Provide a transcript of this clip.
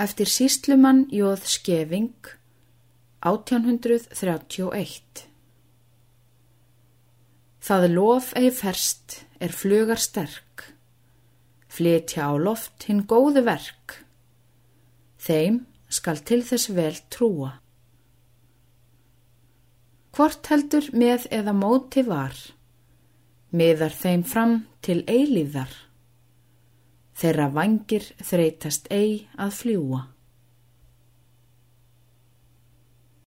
eftir síslumann Jóð Skeving 1831 Það lof eigi ferst er flugar sterk, flytja á loft hinn góðu verk, þeim skal til þess vel trúa. Hvort heldur með eða móti var, miðar þeim fram til eilíðar, þeirra vangir þreytast ei að fljúa.